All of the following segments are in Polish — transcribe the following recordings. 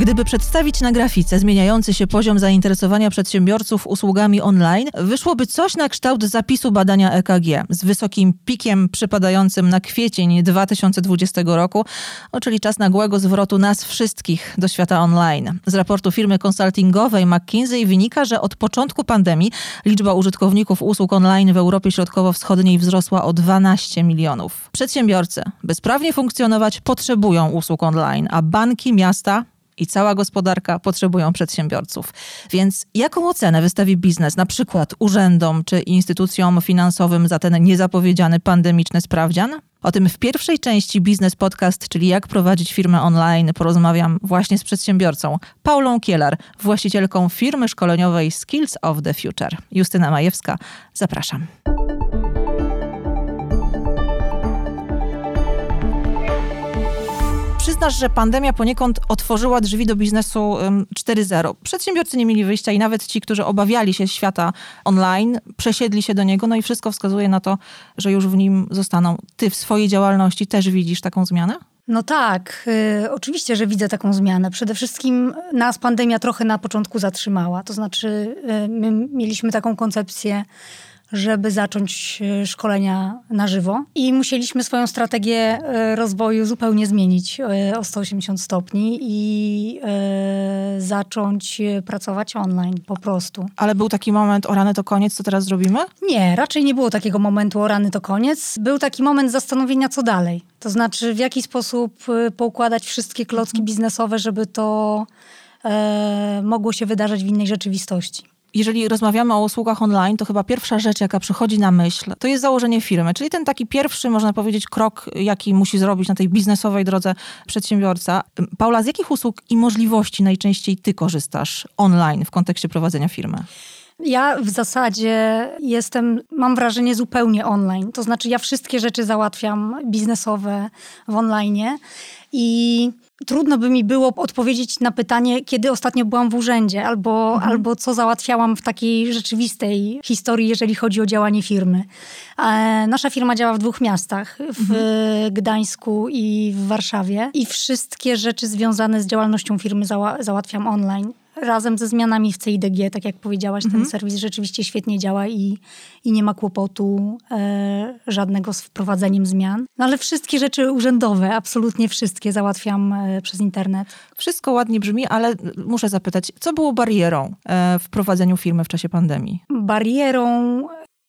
Gdyby przedstawić na grafice zmieniający się poziom zainteresowania przedsiębiorców usługami online, wyszłoby coś na kształt zapisu badania EKG z wysokim pikiem przypadającym na kwiecień 2020 roku, czyli czas nagłego zwrotu nas wszystkich do świata online. Z raportu firmy konsultingowej McKinsey wynika, że od początku pandemii liczba użytkowników usług online w Europie Środkowo-Wschodniej wzrosła o 12 milionów. Przedsiębiorcy, by sprawnie funkcjonować, potrzebują usług online, a banki, miasta i cała gospodarka potrzebują przedsiębiorców. Więc jaką ocenę wystawi biznes na przykład urzędom czy instytucjom finansowym za ten niezapowiedziany pandemiczny sprawdzian? O tym w pierwszej części Biznes Podcast, czyli jak prowadzić firmę online, porozmawiam właśnie z przedsiębiorcą Paulą Kielar, właścicielką firmy szkoleniowej Skills of the Future. Justyna Majewska, zapraszam. Przyznasz, że pandemia poniekąd otworzyła drzwi do biznesu 4.0. Przedsiębiorcy nie mieli wyjścia i nawet ci, którzy obawiali się świata online, przesiedli się do niego, no i wszystko wskazuje na to, że już w nim zostaną. Ty w swojej działalności też widzisz taką zmianę? No tak, y, oczywiście, że widzę taką zmianę. Przede wszystkim nas pandemia trochę na początku zatrzymała. To znaczy, y, my mieliśmy taką koncepcję, żeby zacząć e, szkolenia na żywo. I musieliśmy swoją strategię e, rozwoju zupełnie zmienić e, o 180 stopni i zacząć pracować online po prostu. Ale był taki moment, o rany to koniec, co teraz zrobimy? Nie, raczej nie było takiego momentu, o rany to koniec. Był taki moment zastanowienia, co dalej. To znaczy, w jaki sposób poukładać wszystkie klocki mhm. biznesowe, żeby to mogło się wydarzać w innej rzeczywistości jeżeli rozmawiamy o usługach online, to chyba pierwsza rzecz, jaka przychodzi na myśl, to jest założenie firmy, czyli ten taki pierwszy, można powiedzieć, krok, jaki musi zrobić na tej biznesowej drodze przedsiębiorca. Paula, z jakich usług i możliwości najczęściej ty korzystasz online w kontekście prowadzenia firmy? Ja w zasadzie jestem, mam wrażenie, zupełnie online. To znaczy, ja wszystkie rzeczy załatwiam biznesowe w online i trudno by mi było odpowiedzieć na pytanie, kiedy ostatnio byłam w urzędzie, albo, mhm. albo co załatwiałam w takiej rzeczywistej historii, jeżeli chodzi o działanie firmy. E, nasza firma działa w dwóch miastach, w mhm. Gdańsku i w Warszawie. I wszystkie rzeczy związane z działalnością firmy zała załatwiam online razem ze zmianami w CIDG, tak jak powiedziałaś, mhm. ten serwis rzeczywiście świetnie działa i, i nie ma kłopotu e, żadnego z wprowadzeniem zmian. No ale wszystkie rzeczy urzędowe, absolutnie wszystkie załatwiam e, przez internet. Wszystko ładnie brzmi, ale muszę zapytać, co było barierą e, w prowadzeniu firmy w czasie pandemii? Barierą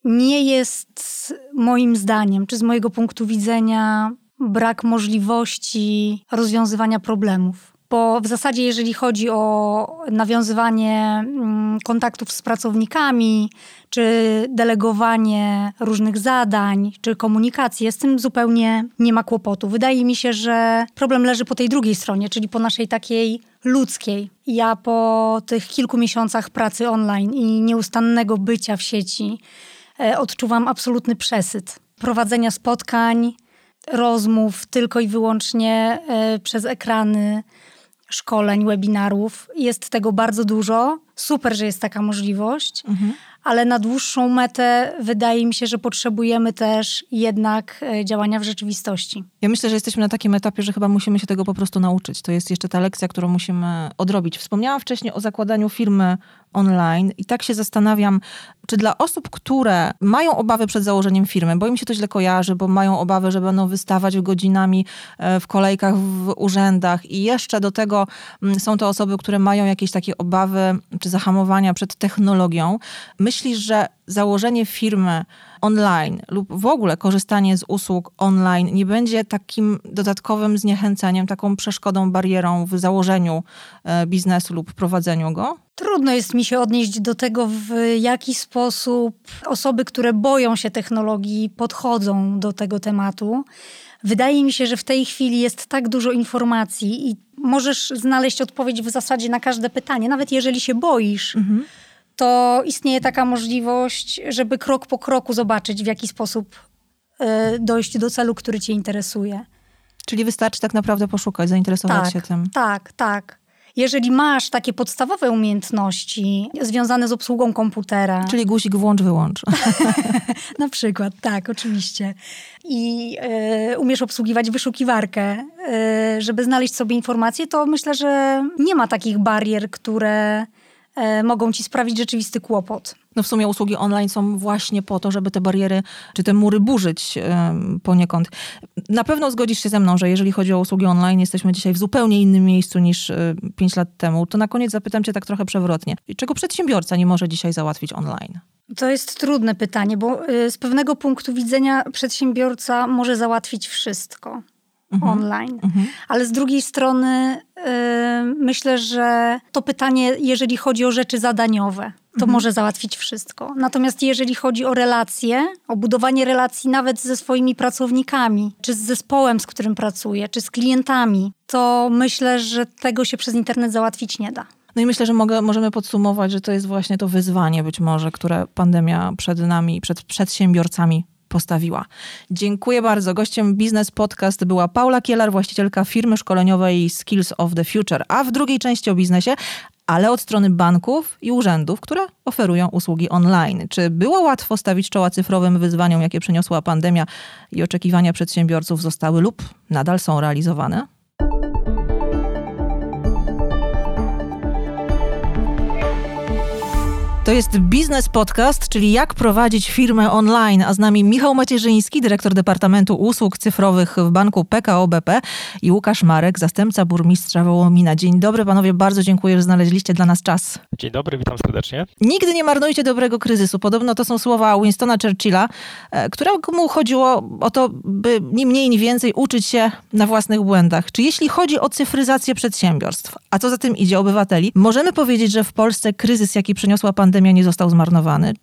nie jest moim zdaniem, czy z mojego punktu widzenia, brak możliwości rozwiązywania problemów bo w zasadzie jeżeli chodzi o nawiązywanie mm, kontaktów z pracownikami, czy delegowanie różnych zadań, czy komunikację, z tym zupełnie nie ma kłopotu. Wydaje mi się, że problem leży po tej drugiej stronie, czyli po naszej takiej ludzkiej. Ja po tych kilku miesiącach pracy online i nieustannego bycia w sieci e, odczuwam absolutny przesyt. Prowadzenia spotkań, rozmów tylko i wyłącznie e, przez ekrany, szkoleń, webinarów. Jest tego bardzo dużo. Super, że jest taka możliwość, mhm. Ale na dłuższą metę wydaje mi się, że potrzebujemy też jednak e, działania w rzeczywistości. Ja myślę, że jesteśmy na takim etapie, że chyba musimy się tego po prostu nauczyć. To jest jeszcze ta lekcja, którą musimy odrobić. Wspomniałam wcześniej o zakładaniu firmy online i tak się zastanawiam, czy dla osób, które mają obawy przed założeniem firmy, bo im się to źle kojarzy, bo mają obawy, że będą wystawać godzinami e, w kolejkach w urzędach i jeszcze do tego mm, są to osoby, które mają jakieś takie obawy czy zahamowania przed technologią, myślisz, że założenie firmy online lub w ogóle korzystanie z usług online nie będzie takim dodatkowym zniechęceniem, taką przeszkodą, barierą w założeniu e, biznesu lub prowadzeniu go? Trudno jest mi się odnieść do tego, w jaki sposób osoby, które boją się technologii, podchodzą do tego tematu. Wydaje mi się, że w tej chwili jest tak dużo informacji i możesz znaleźć odpowiedź w zasadzie na każde pytanie, nawet jeżeli się boisz. Mhm to istnieje taka możliwość, żeby krok po kroku zobaczyć, w jaki sposób y, dojść do celu, który cię interesuje. Czyli wystarczy tak naprawdę poszukać, zainteresować tak, się tym. Tak, tak. Jeżeli masz takie podstawowe umiejętności związane z obsługą komputera. Czyli guzik włącz, wyłącz. Na przykład, tak, oczywiście. I y, umiesz obsługiwać wyszukiwarkę, y, żeby znaleźć sobie informacje, to myślę, że nie ma takich barier, które mogą ci sprawić rzeczywisty kłopot. No w sumie usługi online są właśnie po to, żeby te bariery czy te mury burzyć poniekąd. Na pewno zgodzisz się ze mną, że jeżeli chodzi o usługi online, jesteśmy dzisiaj w zupełnie innym miejscu niż 5 lat temu. To na koniec zapytam cię tak trochę przewrotnie. Czego przedsiębiorca nie może dzisiaj załatwić online? To jest trudne pytanie, bo z pewnego punktu widzenia przedsiębiorca może załatwić wszystko. Mhm. online. Mhm. Ale z drugiej strony yy, myślę, że to pytanie, jeżeli chodzi o rzeczy zadaniowe, to mhm. może załatwić wszystko. Natomiast jeżeli chodzi o relacje, o budowanie relacji nawet ze swoimi pracownikami, czy z zespołem, z którym pracuje, czy z klientami, to myślę, że tego się przez internet załatwić nie da. No i myślę, że mogę, możemy podsumować, że to jest właśnie to wyzwanie być może, które pandemia przed nami, przed przedsiębiorcami postawiła. Dziękuję bardzo. Gościem Biznes Podcast była Paula Kielar, właścicielka firmy szkoleniowej Skills of the Future, a w drugiej części o biznesie, ale od strony banków i urzędów, które oferują usługi online. Czy było łatwo stawić czoła cyfrowym wyzwaniom, jakie przyniosła pandemia i oczekiwania przedsiębiorców zostały lub nadal są realizowane? To jest Biznes Podcast, czyli jak prowadzić firmę online. A z nami Michał Macierzyński, dyrektor Departamentu Usług Cyfrowych w Banku PKO BP i Łukasz Marek, zastępca burmistrza Wołomina. Dzień dobry panowie, bardzo dziękuję, że znaleźliście dla nas czas. Dzień dobry, witam serdecznie. Nigdy nie marnujcie dobrego kryzysu. Podobno to są słowa Winstona Churchilla, e, któremu chodziło o to, by ni mniej, ni więcej uczyć się na własnych błędach. Czy jeśli chodzi o cyfryzację przedsiębiorstw, a co za tym idzie obywateli, możemy powiedzieć, że w Polsce kryzys, jaki przyniosła pandemia, pandemia nie został zmarnowany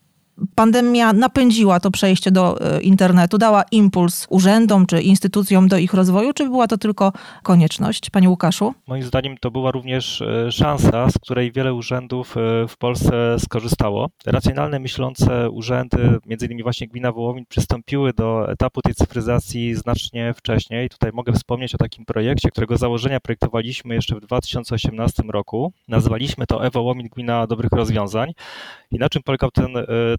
pandemia napędziła to przejście do e, internetu, dała impuls urzędom czy instytucjom do ich rozwoju, czy była to tylko konieczność? Panie Łukaszu? Moim zdaniem to była również e, szansa, z której wiele urzędów e, w Polsce skorzystało. Racjonalne myślące urzędy, między innymi właśnie gmina Wołomin, przystąpiły do etapu tej cyfryzacji znacznie wcześniej. Tutaj mogę wspomnieć o takim projekcie, którego założenia projektowaliśmy jeszcze w 2018 roku. Nazwaliśmy to Ewołomin Gmina Dobrych Rozwiązań. I na czym polegał ten,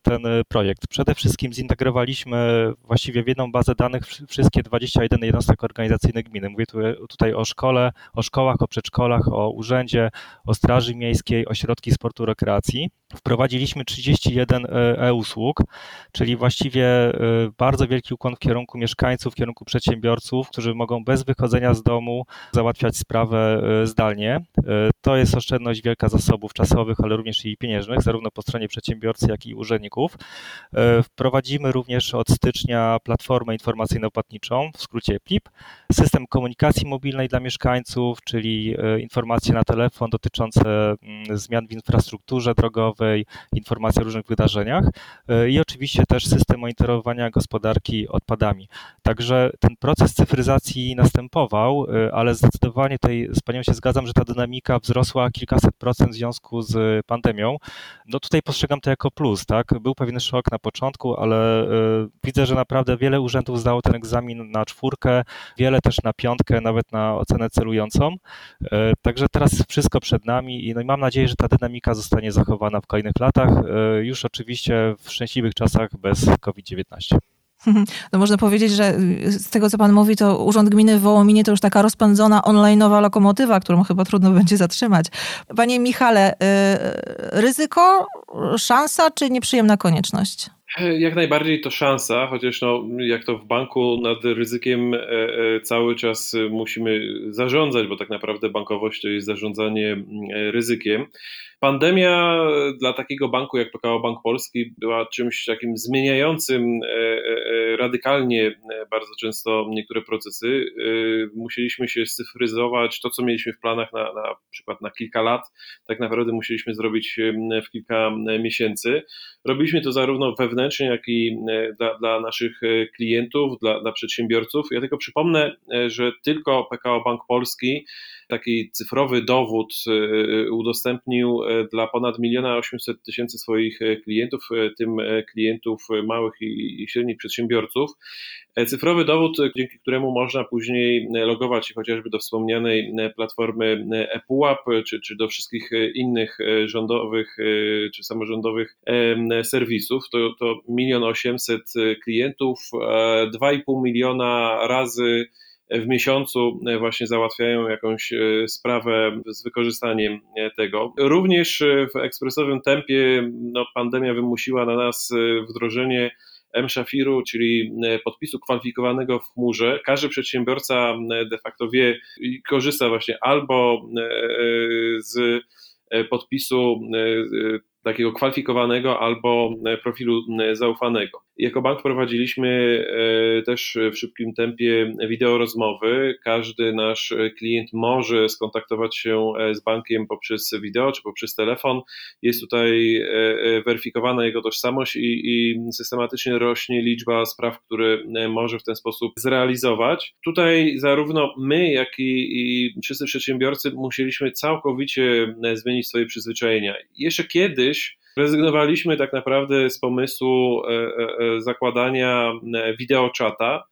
ten e, projekt. Przede wszystkim zintegrowaliśmy właściwie w jedną bazę danych wszystkie 21 jednostek organizacyjnych gminy. Mówię tutaj o szkole, o szkołach, o przedszkolach, o urzędzie, o straży miejskiej, o środki sportu rekreacji. Wprowadziliśmy 31 e, e-usług, czyli właściwie e, bardzo wielki ukłon w kierunku mieszkańców, w kierunku przedsiębiorców, którzy mogą bez wychodzenia z domu załatwiać sprawę zdalnie. To jest oszczędność wielka zasobów czasowych, ale również i pieniężnych, zarówno po stronie przedsiębiorcy, jak i urzędników. Wprowadzimy również od stycznia platformę informacyjno-płatniczą, w skrócie PLIP, system komunikacji mobilnej dla mieszkańców, czyli informacje na telefon dotyczące mm, zmian w infrastrukturze drogowej, informacje o różnych wydarzeniach e, i oczywiście też system monitorowania gospodarki odpadami. Także ten proces cyfryzacji następował, e, ale zdecydowanie tutaj z Panią się zgadzam, że ta dynamika wzrosła kilkaset procent w związku z pandemią. No tutaj postrzegam to jako plus, tak? Był pewien szok na początku, ale e, widzę, że naprawdę wiele urzędów zdało ten egzamin na czwórkę, wiele też na piątkę, nawet na ocenę celującą. Także teraz wszystko przed nami i, no i mam nadzieję, że ta dynamika zostanie zachowana w kolejnych latach, e, już oczywiście w szczęśliwych czasach bez COVID-19. No można powiedzieć, że y, z tego, co pan mówi, to Urząd Gminy w Wołominie to już taka rozpędzona online'owa lokomotywa, którą chyba trudno będzie zatrzymać. Panie Michale, y, ryzyko, szansa czy nieprzyjemna konieczność? Jak najbardziej to szansa, chociaż no, jak to w banku nad ryzykiem e, e, cały czas musimy zarządzać, bo tak naprawdę bankowość to jest zarządzanie ryzykiem. Pandemia dla takiego banku jak PKO Bank Polski była czymś takim zmieniającym e, radykalnie bardzo często niektóre procesy. Musieliśmy się scyfryzować, to co mieliśmy w planach na, na przykład na kilka lat, tak naprawdę musieliśmy zrobić w kilka miesięcy. Robiliśmy to zarówno wewnętrznie, jak i e, dla, dla naszych e, klientów, dla, dla przedsiębiorców. Ja tylko przypomnę, e, że tylko PKO Bank Polski taki cyfrowy dowód udostępnił dla ponad miliona 800 tysięcy swoich klientów, tym klientów małych i średnich przedsiębiorców. Cyfrowy dowód, dzięki któremu można później logować się chociażby do wspomnianej platformy ePUAP, czy, czy do wszystkich innych rządowych czy samorządowych serwisów. To, to milion osiemset klientów, 2,5 miliona razy w miesiącu właśnie załatwiają jakąś sprawę z wykorzystaniem tego. Również w ekspresowym tempie no, pandemia wymusiła na nas wdrożenie M-Shafiru, czyli podpisu kwalifikowanego w chmurze. Każdy przedsiębiorca de facto wie i korzysta właśnie albo z podpisu takiego kwalifikowanego albo profilu zaufanego. Jako bank prowadziliśmy e, też w szybkim tempie wideo rozmowy. Każdy nasz klient może skontaktować się e, z bankiem poprzez wideo czy poprzez telefon. Jest tutaj e, weryfikowana jego tożsamość i, i systematycznie rośnie liczba spraw, które może w ten sposób zrealizować. Tutaj zarówno my, jak i, i wszyscy przedsiębiorcy musieliśmy całkowicie zmienić swoje przyzwyczajenia. Jeszcze kiedyś Rezygnowaliśmy tak naprawdę z pomysłu e, e, e, zakładania wideoczata,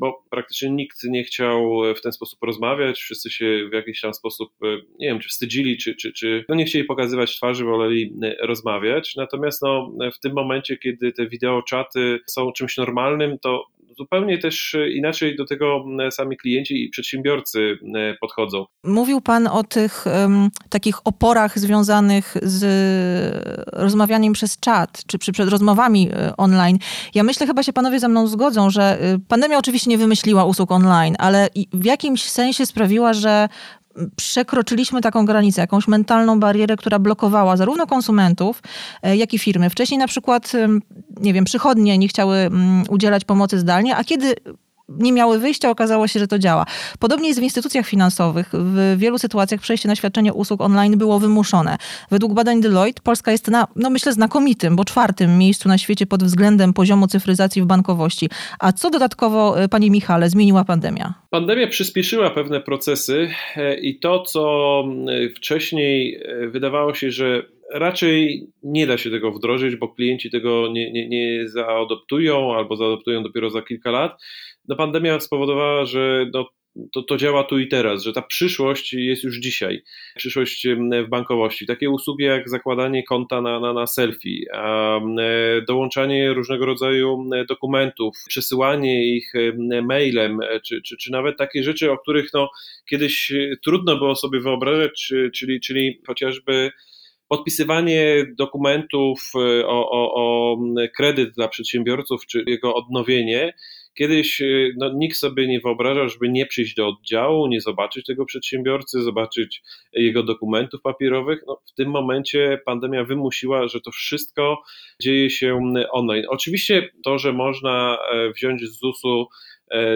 bo praktycznie nikt nie chciał w ten sposób rozmawiać, wszyscy się w jakiś tam sposób, nie wiem, czy wstydzili, czy, czy, czy no nie chcieli pokazywać twarzy, woleli rozmawiać. Natomiast no, w tym momencie, kiedy te wideoczaty są czymś normalnym, to zupełnie też e, inaczej do tego sami klienci i przedsiębiorcy podchodzą. Mówił Pan o tych um, takich oporach związanych z rozmawianiem przez czat, czy przy, przed rozmowami e, online. Ja myślę, chyba się Panowie ze mną zgodzą, że e, pandemia oczywiście nie wymyśliła usług online, ale w jakimś sensie sprawiła, że przekroczyliśmy taką granicę, jakąś mentalną barierę, która blokowała zarówno konsumentów, e, jak i firmy. Wcześniej na przykład, nie wiem, przychodnie nie chciały mm, udzielać pomocy zdalnie, a kiedy nie miały wyjścia, okazało się, że to działa. Podobnie jest w instytucjach finansowych. W wielu sytuacjach przejście na świadczenie usług online było wymuszone. Według badań Deloitte Polska jest na, no myślę, znakomitym, bo czwartym miejscu na świecie pod względem poziomu cyfryzacji w bankowości. A co dodatkowo, e, panie Michale, zmieniła pandemia? Pandemia przyspieszyła pewne procesy e, i to, co wcześniej e, wydawało się, że raczej nie da się tego wdrożyć, bo klienci tego nie, nie, nie zaadoptują albo zaadoptują dopiero za kilka lat no pandemia spowodowała, że no, to, to działa tu i teraz, że ta przyszłość jest już dzisiaj, przyszłość w bankowości. Takie usługi jak zakładanie konta na, na, na selfie, dołączanie różnego rodzaju dokumentów, przesyłanie ich mailem, czy, czy, czy nawet takie rzeczy, o których no, kiedyś trudno było sobie wyobrażać, czyli, czyli chociażby podpisywanie dokumentów o, o, o kredyt dla przedsiębiorców, czy jego odnowienie Kiedyś y, no, nikt sobie nie wyobrażał, żeby nie przyjść do oddziału, nie zobaczyć tego przedsiębiorcy, zobaczyć jego dokumentów papierowych. No, w tym momencie pandemia wymusiła, że to wszystko dzieje się online. Oczywiście to, że można e, wziąć z ZUS-u e,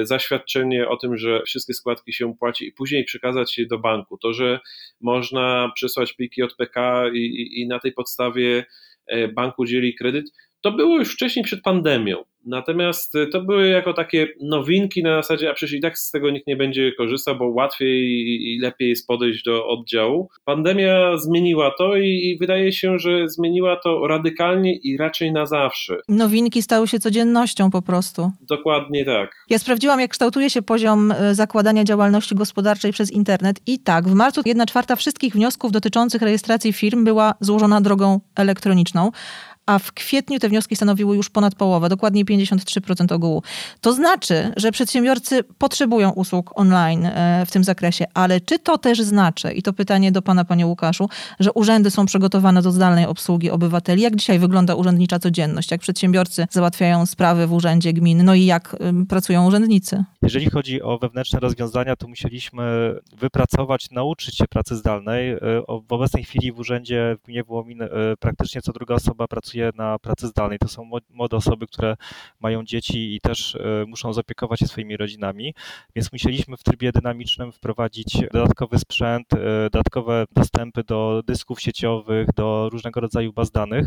zaświadczenie o tym, że wszystkie składki się płaci i później przekazać je do banku. To, że można przesłać pliki od PK i, i, i na tej podstawie e, bank udzieli kredyt, to było już wcześniej przed pandemią. Natomiast y, to były jako takie nowinki na zasadzie, a przecież i tak z tego nikt nie będzie korzystał, bo łatwiej i lepiej jest podejść do oddziału. Pandemia zmieniła to i, wydaje się, że zmieniła to radykalnie i raczej na zawsze. Nowinki stały się codziennością po prostu. Dokładnie tak. Ja sprawdziłam, jak kształtuje się poziom y, zakładania działalności gospodarczej przez internet i tak, w marcu 1 czwarta wszystkich wniosków dotyczących rejestracji firm była złożona drogą elektroniczną, a w kwietniu te wnioski stanowiły już ponad połowę, dokładnie 53% ogółu. To znaczy, że przedsiębiorcy potrzebują usług online e, w tym zakresie, ale czy to też znaczy, i to pytanie do pana, panie Łukaszu, że urzędy są przygotowane do zdalnej obsługi obywateli? Jak dzisiaj wygląda urzędnicza codzienność? Jak przedsiębiorcy załatwiają sprawy w urzędzie gminy? No i jak pracują urzędnicy? Jeżeli chodzi o wewnętrzne rozwiązania, to musieliśmy wypracować, nauczyć się pracy zdalnej. E, w obecnej chwili w urzędzie w gminie Wołomin e, praktycznie co druga osoba pracuje pracuje na pracy zdalnej. To są młode osoby, które mają dzieci i też muszą zaopiekować się swoimi rodzinami, więc musieliśmy w trybie dynamicznym wprowadzić dodatkowy sprzęt, dodatkowe dostępy do dysków sieciowych, do różnego rodzaju baz danych.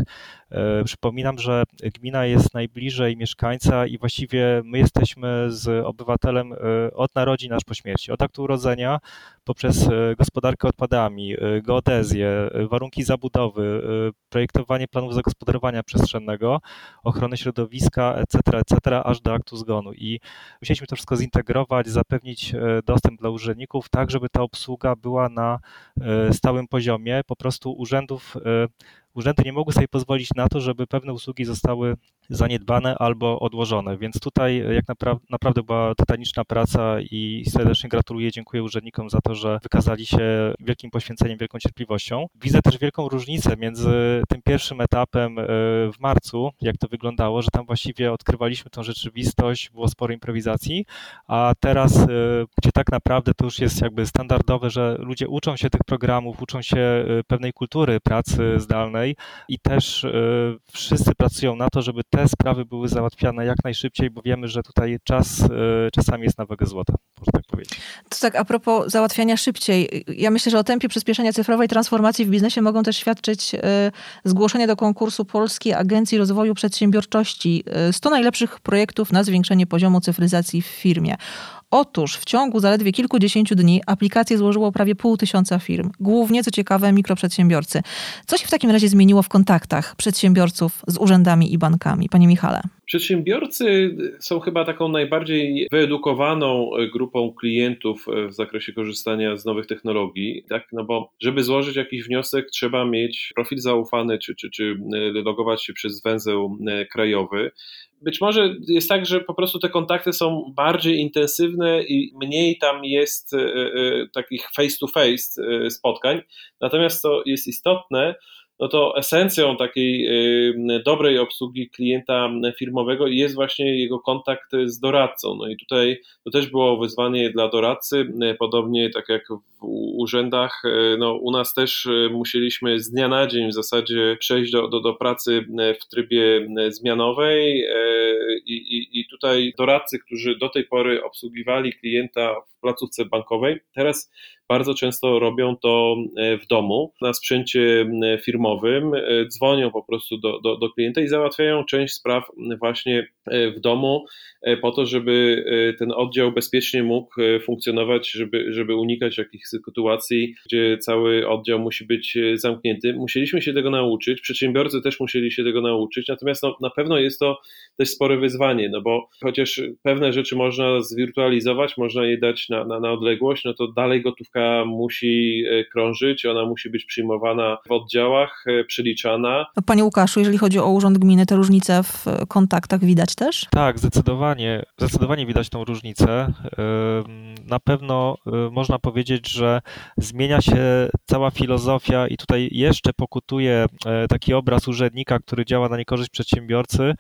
Przypominam, że gmina jest najbliżej mieszkańca i właściwie my jesteśmy z obywatelem od narodzin aż po śmierci, od aktu urodzenia poprzez gospodarkę odpadami, geodezję, warunki zabudowy, projektowanie planów zagospodarowania przestrzennego, ochronę środowiska, etc., etc., aż do aktu zgonu. I musieliśmy to wszystko zintegrować, zapewnić dostęp dla urzędników, tak żeby ta obsługa była na stałym poziomie. Po prostu urzędów urzędy nie mogły sobie pozwolić na to, żeby pewne usługi zostały zaniedbane albo odłożone. Więc tutaj jak naprawdę, naprawdę była tytaniczna praca i serdecznie gratuluję, dziękuję urzędnikom za to, że wykazali się wielkim poświęceniem, wielką cierpliwością. Widzę też wielką różnicę między tym pierwszym etapem e, w marcu, jak to wyglądało, że tam właściwie odkrywaliśmy tą rzeczywistość, było sporo improwizacji, a teraz, e, gdzie tak naprawdę to już jest jakby standardowe, że ludzie uczą się tych programów, uczą się e, pewnej kultury pracy zdalnej i też wszyscy pracują na to, żeby te sprawy były załatwiane jak najszybciej, bo wiemy, że tutaj czas e, czasami jest na wagę złota, można tak powiedzieć. To tak, a propos załatwiania szybciej. Ja myślę, że o tempie przyspieszenia cyfrowej transformacji w biznesie mogą też świadczyć e, zgłoszenie do konkursu Polskiej Agencji Rozwoju Przedsiębiorczości 100 e, najlepszych projektów na zwiększenie poziomu cyfryzacji w firmie. Otóż w ciągu zaledwie kilkudziesięciu dni aplikację złożyło prawie pół tysiąca firm, głównie co ciekawe mikroprzedsiębiorcy. Co się w takim razie zmieniło w kontaktach przedsiębiorców z urzędami i bankami? Panie Michale. Przedsiębiorcy są chyba taką najbardziej wyedukowaną grupą klientów w zakresie korzystania z nowych technologii, tak? No bo żeby złożyć jakiś wniosek, trzeba mieć profil zaufany, czy, czy, czy logować się przez węzeł krajowy być może jest tak, że po prostu te kontakty są bardziej intensywne i mniej tam jest e, e, takich face to face e, spotkań. Natomiast to jest istotne, no to esencją takiej dobrej obsługi klienta firmowego jest właśnie jego kontakt z doradcą. No i tutaj to też było wyzwanie dla doradcy, podobnie tak jak w urzędach, y, no u nas też y, musieliśmy z dnia na dzień w zasadzie przejść do, do, do pracy w trybie zmianowej. I, i, i tutaj doradcy, którzy do tej pory obsługiwali klienta w placówce bankowej, teraz bardzo często robią to e, w domu, na sprzęcie firmowym, e, dzwonią po prostu do, do, do klienta i załatwiają część spraw właśnie e, w domu, po to, żeby ten oddział bezpiecznie mógł funkcjonować, żeby, żeby unikać jakichś sytuacji, gdzie cały oddział musi być zamknięty. Musieliśmy się tego nauczyć, przedsiębiorcy też musieli się tego nauczyć, natomiast no, na pewno jest to też spore wyzwanie, no bo chociaż pewne rzeczy można zwirtualizować, można je dać na, na, na odległość, no to dalej gotówka musi e, krążyć, ona musi być przyjmowana w oddziałach, e, przeliczana. Panie Łukaszu, jeżeli chodzi o Urząd Gminy, te różnice w kontaktach widać też? Tak, zdecydowanie, zdecydowanie widać tą różnicę. Na pewno e, można powiedzieć, że zmienia się cała filozofia i tutaj jeszcze pokutuje taki obraz urzędnika, który działa na niekorzyść przedsiębiorcy.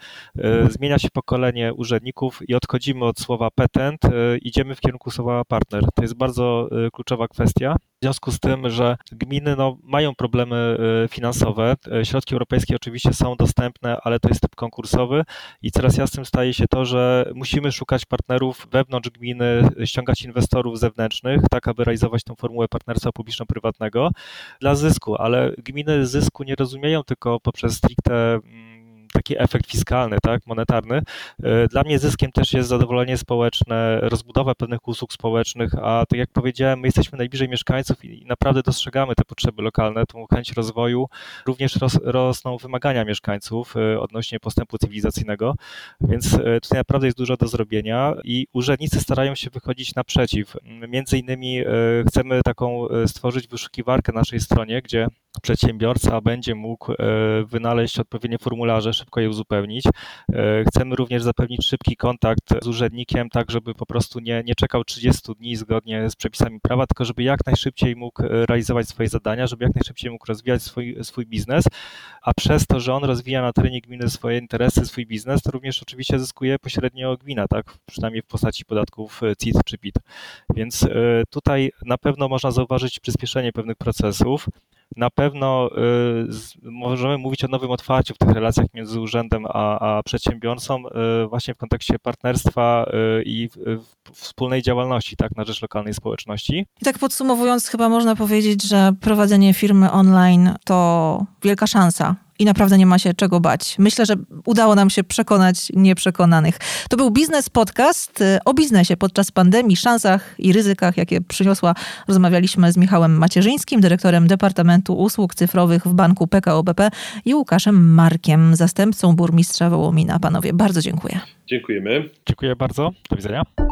Zmienia się pokolenie urzędników i odchodzimy od słowa petent, idziemy w kierunku słowa partner. To jest bardzo kluczowa kwestia. W związku z tym, że gminy no, mają problemy y, finansowe, y, środki europejskie oczywiście są dostępne, ale to jest typ konkursowy i coraz jasnym staje się to, że musimy szukać partnerów wewnątrz gminy, ściągać inwestorów zewnętrznych, tak aby realizować tę formułę partnerstwa publiczno-prywatnego dla zysku, ale gminy zysku nie rozumieją tylko poprzez stricte mm, taki efekt fiskalny, tak, monetarny. E, dla mnie zyskiem też jest zadowolenie społeczne, rozbudowa pewnych usług społecznych, a tak jak powiedziałem, my jesteśmy najbliżej mieszkańców i naprawdę dostrzegamy te potrzeby lokalne, tą chęć rozwoju. Również ros, rosną wymagania mieszkańców e, odnośnie postępu cywilizacyjnego, więc e, tutaj naprawdę jest dużo do zrobienia i urzędnicy starają się wychodzić naprzeciw. Między innymi chcemy taką stworzyć wyszukiwarkę na naszej stronie, gdzie przedsiębiorca będzie mógł wynaleźć odpowiednie formularze, szybko je uzupełnić. E, chcemy również zapewnić szybki kontakt z urzędnikiem, tak żeby po prostu nie, nie czekał 30 dni zgodnie z przepisami prawa, tylko żeby jak najszybciej mógł e, realizować swoje zadania, żeby jak najszybciej mógł rozwijać swój, swój biznes, a przez to, że on rozwija na terenie gminy swoje interesy, swój biznes, to również oczywiście zyskuje pośrednio gmina, tak, przynajmniej w postaci podatków e, CIT czy PIT. Więc tutaj na pewno można zauważyć przyspieszenie pewnych procesów. Na pewno możemy mówić o nowym otwarciu w tych relacjach między urzędem a, a przedsiębiorcą właśnie w kontekście partnerstwa i wspólnej działalności tak, na rzecz lokalnej społeczności. I tak podsumowując, chyba można powiedzieć, że prowadzenie firmy online to wielka szansa i naprawdę nie ma się czego bać. Myślę, że udało nam się przekonać nieprzekonanych. To był Biznes Podcast y, o biznesie podczas pandemii, szansach i ryzykach, jakie przyniosła. Rozmawialiśmy z Michałem Macierzyńskim, dyrektorem Departamentu Usług Cyfrowych w Banku PKO BP i Łukaszem Markiem, zastępcą burmistrza Wołomina. Panowie, bardzo dziękuję. Dziękujemy. Dziękuję bardzo. Do widzenia.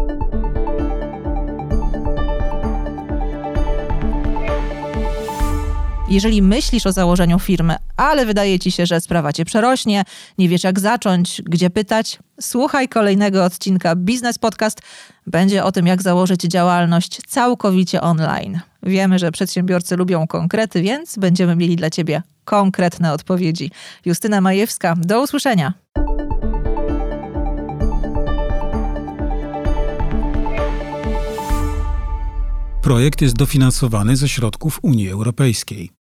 Jeżeli myślisz o założeniu firmy, ale wydaje ci się, że sprawa cię przerośnie, nie wiesz jak zacząć, gdzie pytać, słuchaj kolejnego odcinka Biznes Podcast. Będzie o tym, jak założyć działalność całkowicie online. Wiemy, że przedsiębiorcy lubią konkrety, więc będziemy mieli dla ciebie konkretne odpowiedzi. Justyna Majewska, do usłyszenia. Projekt jest dofinansowany ze środków Unii Europejskiej.